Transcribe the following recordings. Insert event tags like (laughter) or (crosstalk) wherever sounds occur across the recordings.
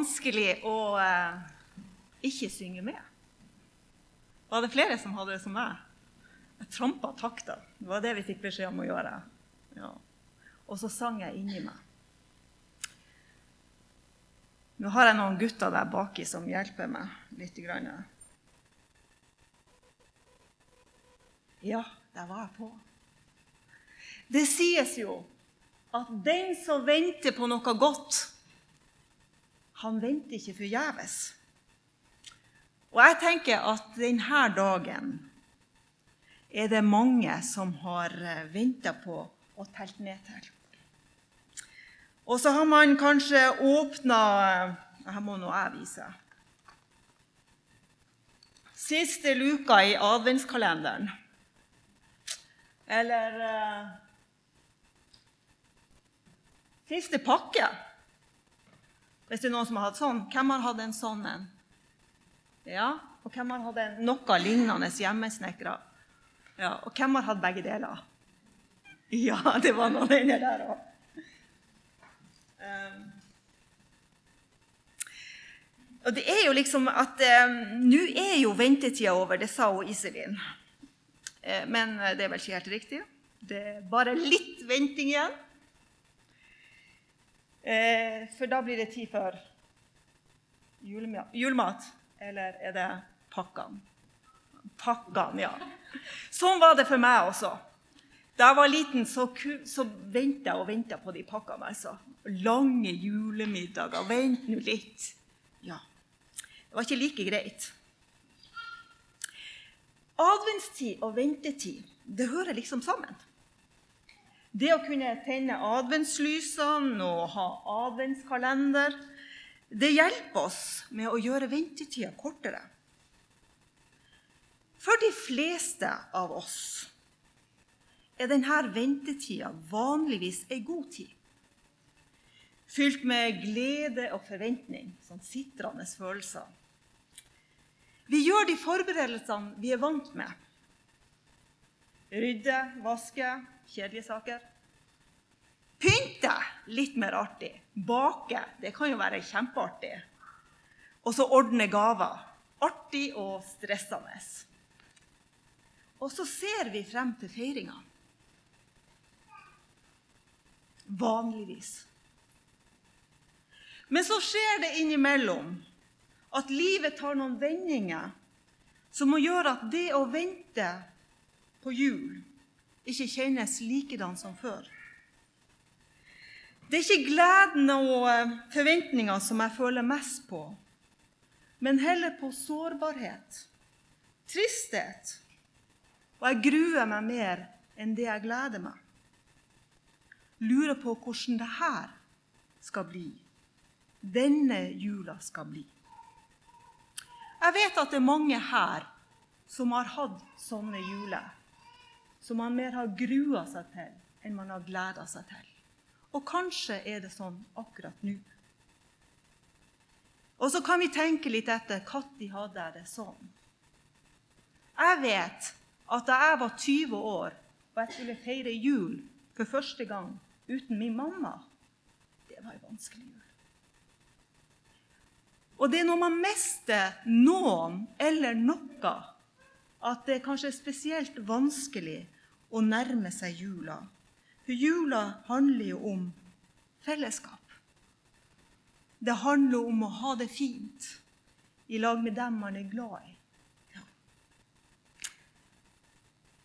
vanskelig å eh, ikke synge med. Var det flere som hadde det som meg? Jeg trampa takta. Det var det vi fikk beskjed om å gjøre. Ja. Og så sang jeg inni meg. Nå har jeg noen gutter der baki som hjelper meg litt. Ja, der var jeg på. Det sies jo at den som venter på noe godt, han venter ikke forgjeves. Og jeg tenker at denne dagen er det mange som har eh, venta på og telt ned til. Og så har man kanskje åpna eh, Her må nå jeg vise. Siste luka i adventskalenderen. Eller uh, Siste pakke. Hvis det er noen som har hatt sånn. Hvem har hatt en sånn en? Ja, Og hvem har hatt noe lignende hjemmesnekra? Ja, og hvem har hatt begge deler? Ja, (laughs) det var noen inni der òg. Um, og det er jo liksom at um, Nå er jo ventetida over, det sa hun Iselin. Uh, men det er vel ikke helt riktig. Det er bare litt venting igjen. Uh, for da blir det tid for julemat. Eller er det pakkene? Pakkene, ja. Sånn var det for meg også. Da jeg var liten, så, så venta jeg og venta på de pakkene. altså. Lange julemiddager. Vent nå litt. Ja. Det var ikke like greit. Adventstid og ventetid, det hører liksom sammen. Det å kunne tenne adventslysene og ha adventskalender, det hjelper oss med å gjøre ventetida kortere. For de fleste av oss er denne ventetida vanligvis ei god tid. Fylt med glede og forventning, sånn sitrende følelser. Vi gjør de forberedelsene vi er vant med. Rydde, vaske, kjedelige saker. Pynte litt mer artig. Bake det kan jo være kjempeartig. Og så ordne gaver. Artig og stressende. Og så ser vi frem til feiringa. Vanligvis. Men så skjer det innimellom at livet tar noen vendinger som må gjøre at det å vente på jul ikke kjennes likedan som før. Det er ikke gleden og forventningene som jeg føler mest på, men heller på sårbarhet, tristhet og jeg gruer meg mer enn det jeg gleder meg. Lurer på hvordan det her skal bli. Denne jula skal bli. Jeg vet at det er mange her som har hatt sånne juler. Som man mer har grua seg til enn man har gleda seg til. Og kanskje er det sånn akkurat nå. Og så kan vi tenke litt etter når hadde jeg det sånn. Jeg vet at da jeg var 20 år og jeg skulle feire jul for første gang uten min mamma, det var en vanskelig jul. Og det er når man mister noen eller noe, at det kanskje er spesielt vanskelig å nærme seg jula. For jula handler jo om fellesskap. Det handler om å ha det fint i lag med dem man er glad i.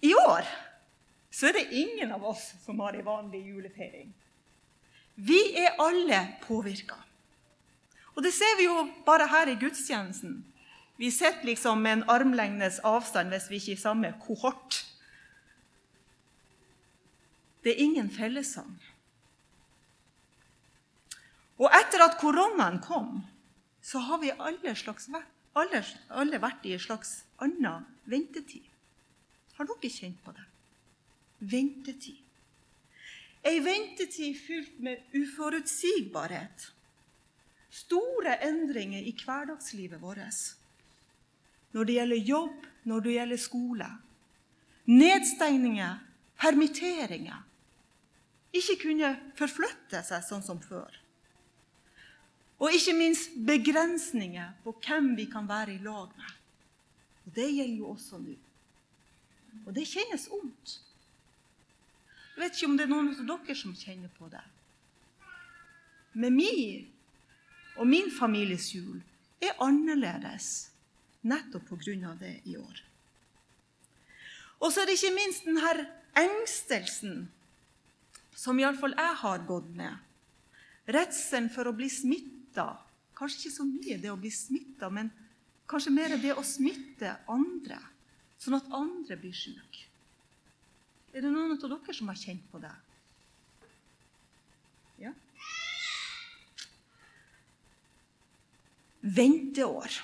I år så er det ingen av oss som har ei vanlig julefeiring. Vi er alle påvirka. Og det ser vi jo bare her i gudstjenesten. Vi sitter liksom med en armlengdes avstand hvis vi ikke er i samme kohort. Det er ingen fellessang. Og etter at koronaen kom, så har vi alle, slags, alle, alle vært i en slags annen ventetid. Har dere kjent på det? Ventetid. Ei ventetid fylt med uforutsigbarhet. Store endringer i hverdagslivet vårt. Når det gjelder jobb, når det gjelder skole. Nedstengninger, permitteringer. Ikke kunne forflytte seg sånn som før. Og ikke minst begrensninger på hvem vi kan være i lag med. Og Det gjelder jo også nå. Og det kjennes vondt. Jeg vet ikke om det er noen av dere som kjenner på det. Men min og min families jul er annerledes nettopp pga. det i år. Og så er det ikke minst denne engstelsen som iallfall jeg har gått med. Redselen for å bli smitta. Kanskje ikke så mye det å bli smitta, men kanskje mer det å smitte andre, sånn at andre blir syke. Er det noen av dere som har kjent på det? Ja? Venteår.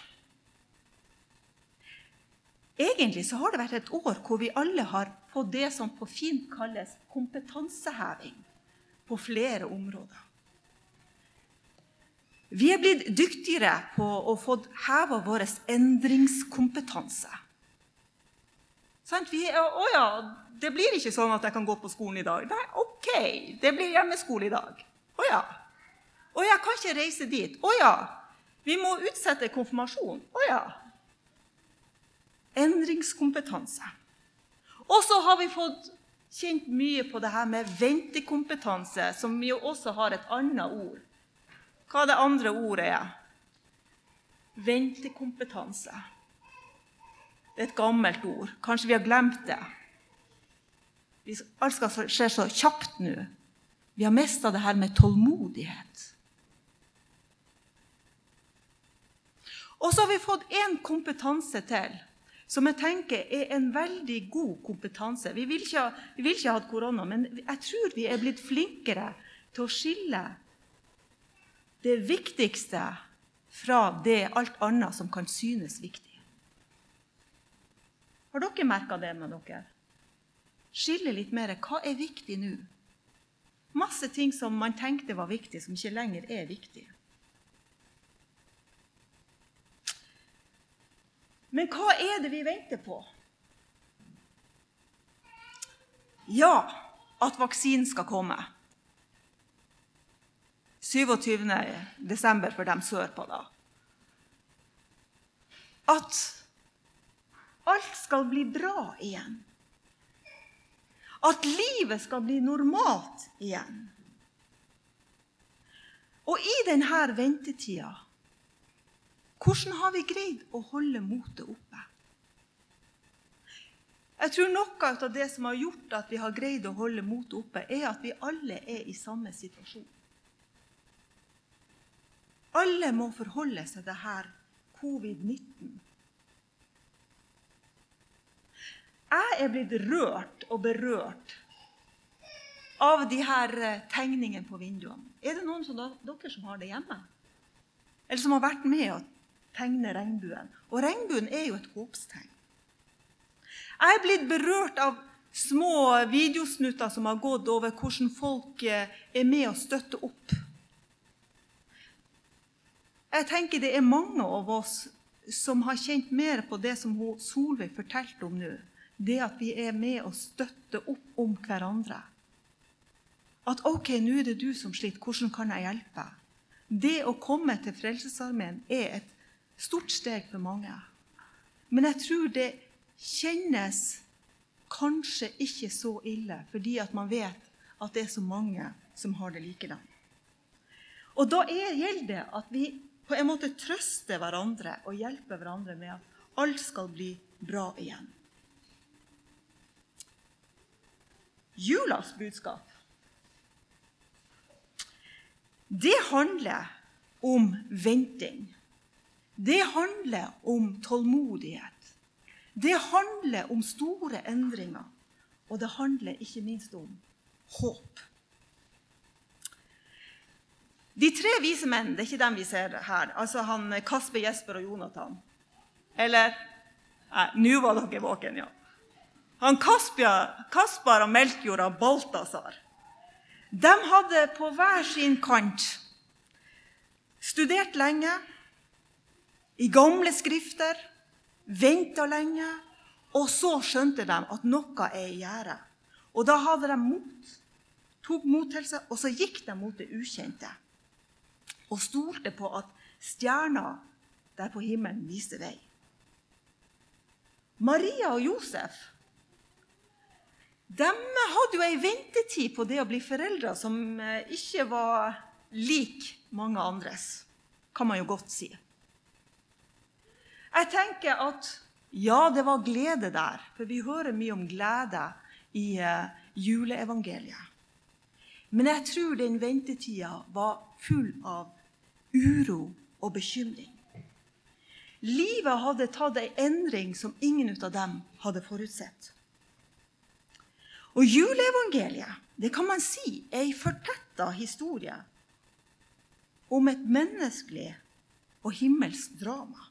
Egentlig så har det vært et år hvor vi alle har fått det som på fint kalles kompetanseheving på flere områder. Vi er blitt dyktigere på å få heva vår endringskompetanse. Vi er, 'Å ja, det blir ikke sånn at jeg kan gå på skolen i dag.' Nei, OK, det blir hjemmeskole i dag. Å ja. Å, jeg kan ikke reise dit. Å ja. Vi må utsette konfirmasjon. Å ja. Endringskompetanse. Og så har vi fått kjent mye på det her med ventekompetanse, som vi også har et annet ord. Hva det andre ordet er? Ventekompetanse. Det er et gammelt ord. Kanskje vi har glemt det. Alt skal skje så kjapt nå. Vi har mista det her med tålmodighet. Og så har vi fått én kompetanse til som jeg tenker er en veldig god kompetanse. Vi vil ikke, vi vil ikke ha hatt korona, men jeg tror vi er blitt flinkere til å skille det viktigste fra det alt annet som kan synes viktig. Har dere merka det med dere? Skille litt mer. Hva er viktig nå? Masse ting som man tenkte var viktig, som ikke lenger er viktig. Men hva er det vi venter på? Ja, at vaksinen skal komme. 27. desember for dem sørpå, da. At alt skal bli bra igjen. At livet skal bli normalt igjen. Og i denne ventetida hvordan har vi greid å holde motet oppe? Jeg tror Noe av det som har gjort at vi har greid å holde motet oppe, er at vi alle er i samme situasjon. Alle må forholde seg til her covid-19. Jeg er blitt rørt og berørt av de her eh, tegningene på vinduene. Er det noen av dere som har det hjemme? Eller som har vært med og tegner regnbuen. Og regnbuen er jo et håpstegn. Jeg er blitt berørt av små videosnutter som har gått over hvordan folk eh, er med og støtter opp. Jeg tenker det er mange av oss som har kjent mer på det som Solveig fortalte om nå. Det at vi er med og støtter opp om hverandre. At OK, nå er det du som sliter. Hvordan kan jeg hjelpe? Det å komme til Frelsesarmeen er et stort steg for mange. Men jeg tror det kjennes kanskje ikke så ille, fordi at man vet at det er så mange som har det likedan. Og da er, gjelder det at vi på en måte trøster hverandre og hjelper hverandre med at alt skal bli bra igjen. Julas budskap det handler om venting. Det handler om tålmodighet. Det handler om store endringer. Og det handler ikke minst om håp. De tre vise menn, det er ikke dem vi ser her. Altså han Kasper, Jesper og Jonathan. Eller Nei, nå var dere våken, ja. Han Kaspia, Kaspar og Melkjord og Balthazar de hadde på hver sin kant studert lenge, i gamle skrifter, venta lenge, og så skjønte de at noe er i gjære. Og da hadde de mot, tok mot til seg, og så gikk de mot det ukjente. og stolte på at stjerna der på himmelen viste vei. Maria og Josef de hadde jo ei ventetid på det å bli foreldre som eh, ikke var lik mange andres, kan man jo godt si. Jeg tenker at ja, det var glede der, for vi hører mye om glede i uh, juleevangeliet. Men jeg tror den ventetida var full av uro og bekymring. Livet hadde tatt ei endring som ingen av dem hadde forutsett. Og juleevangeliet det kan man si er ei fortetta historie om et menneskelig og himmelsk drama.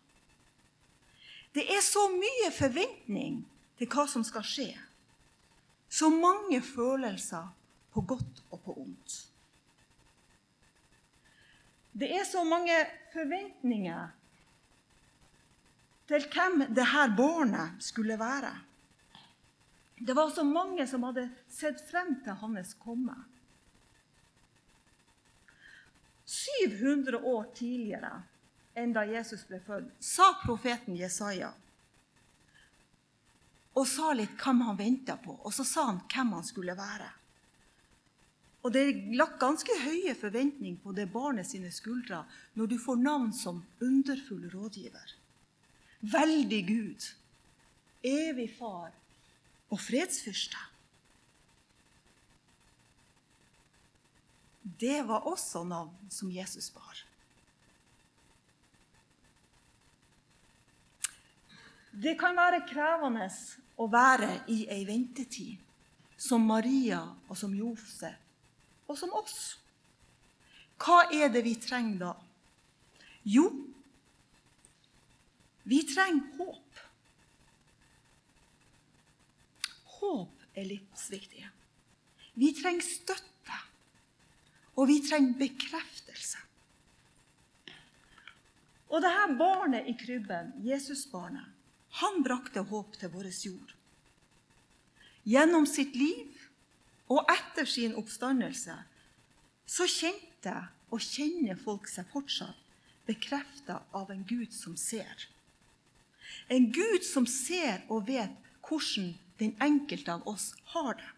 Det er så mye forventning til hva som skal skje. Så mange følelser på godt og på ondt. Det er så mange forventninger til hvem dette barnet skulle være. Det var så mange som hadde sett frem til hans komme. 700 år tidligere enn da Jesus ble født, sa profeten Jesaja og sa litt hvem han venta på, og så sa han hvem han skulle være. Og Det er lagt ganske høye forventninger på det barnet sine skuldre når du får navn som underfull rådgiver, veldig Gud, evig far og fredsfyrste. Det var også navn som Jesus bar. Det kan være krevende å være i ei ventetid, som Maria og som Josef og som oss. Hva er det vi trenger da? Jo, vi trenger håp. Håp er livsviktig. Vi trenger støtte, og vi trenger bekreftelse. Og det her barnet i krybben, Jesusbarnet, han brakte håp til vår jord. Gjennom sitt liv og etter sin oppstandelse så kjente og kjenner folk seg fortsatt bekrefta av en Gud som ser. En Gud som ser og vet hvordan den enkelte av oss har det.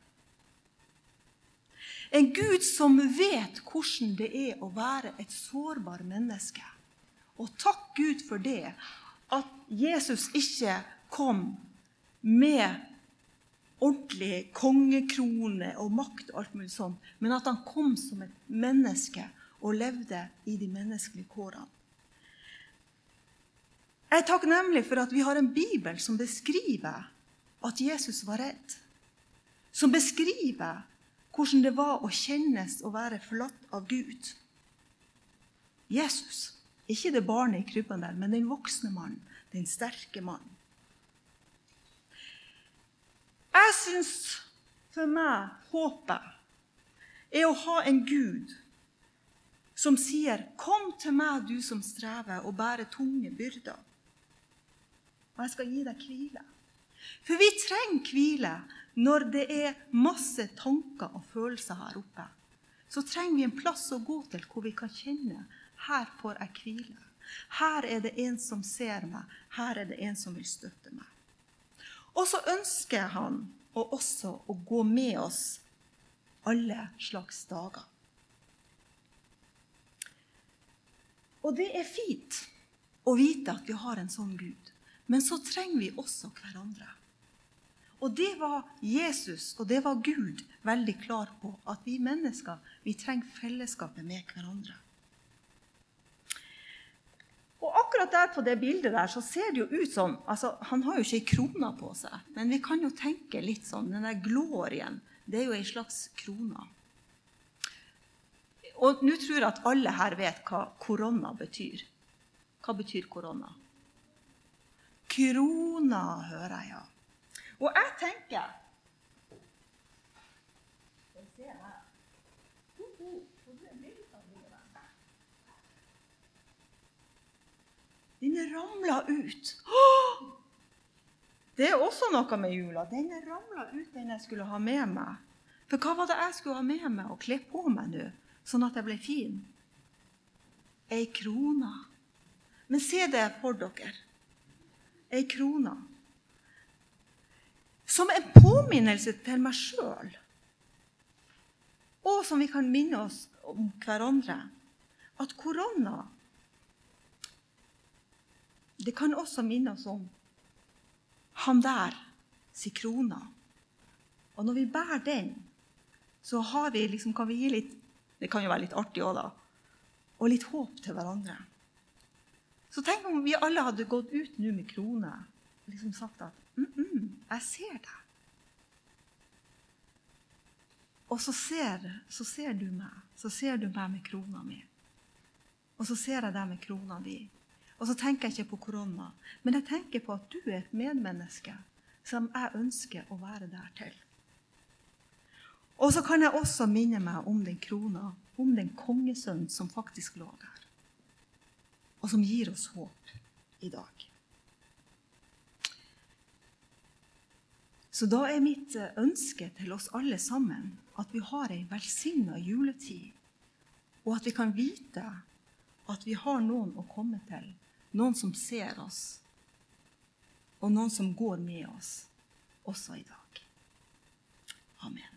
En Gud som vet hvordan det er å være et sårbar menneske. Og takk Gud for det, at Jesus ikke kom med ordentlig kongekrone og makt, og alt mulig sånn, men at han kom som et menneske og levde i de menneskelige kårene. Jeg er takknemlig for at vi har en bibel som beskriver at Jesus var redd. Som beskriver hvordan det var å kjennes å være forlatt av Gud. Jesus. Ikke det barnet i krybben der, men den voksne mannen. Den sterke mannen. Jeg syns for meg håpet er å ha en Gud som sier, 'Kom til meg, du som strever og bærer tunge byrder.' Og jeg skal gi deg hvile. For vi trenger hvile når det er masse tanker og følelser her oppe. Så trenger vi en plass å gå til hvor vi kan kjenne her får jeg hvile. Her er det en som ser meg. Her er det en som vil støtte meg. Og så ønsker han også å gå med oss alle slags dager. Og det er fint å vite at vi har en sånn Gud. Men så trenger vi også hverandre. Og det var Jesus og det var Gud veldig klar på, at vi mennesker vi trenger fellesskapet med hverandre. Og akkurat der på det bildet der så ser det jo ut som altså Han har jo ikke ei krone på seg, men vi kan jo tenke litt sånn Den der glorien, det er jo ei slags krone. Og nå tror jeg at alle her vet hva korona betyr. Hva betyr korona? Krona, hører jeg, ja. Og jeg tenker Skal vi se her. Den ramla ut. Det er også noe med jula. Den ramla ut, den jeg skulle ha med meg. For hva var det jeg skulle ha med meg og kle på meg nå, sånn at jeg ble fin? ei krone. Men se det for dere. Ei krone. Som en påminnelse til meg sjøl, og som vi kan minne oss om hverandre, at korona Det kan også minne oss om han der si krone. Og når vi bærer den, så vi liksom, kan vi gi litt Det kan jo være litt artig òg, da. Og litt håp til hverandre. Så tenk om vi alle hadde gått ut nå med krone og liksom sagt at mm, mm, 'Jeg ser deg'. Og så ser, så ser, du meg. Så ser du meg med krona mi. Og så ser jeg deg med krona di. Og så tenker jeg ikke på korona, men jeg tenker på at du er et medmenneske som jeg ønsker å være der til. Og så kan jeg også minne meg om den krona, om den kongesønnen som faktisk lå der, og som gir oss håp i dag. Så da er mitt eh, ønske til oss alle sammen at vi har ei velsigna juletid, og at vi kan vite at vi har noen å komme til, noen som ser oss, og noen som går med oss også i dag. Amen.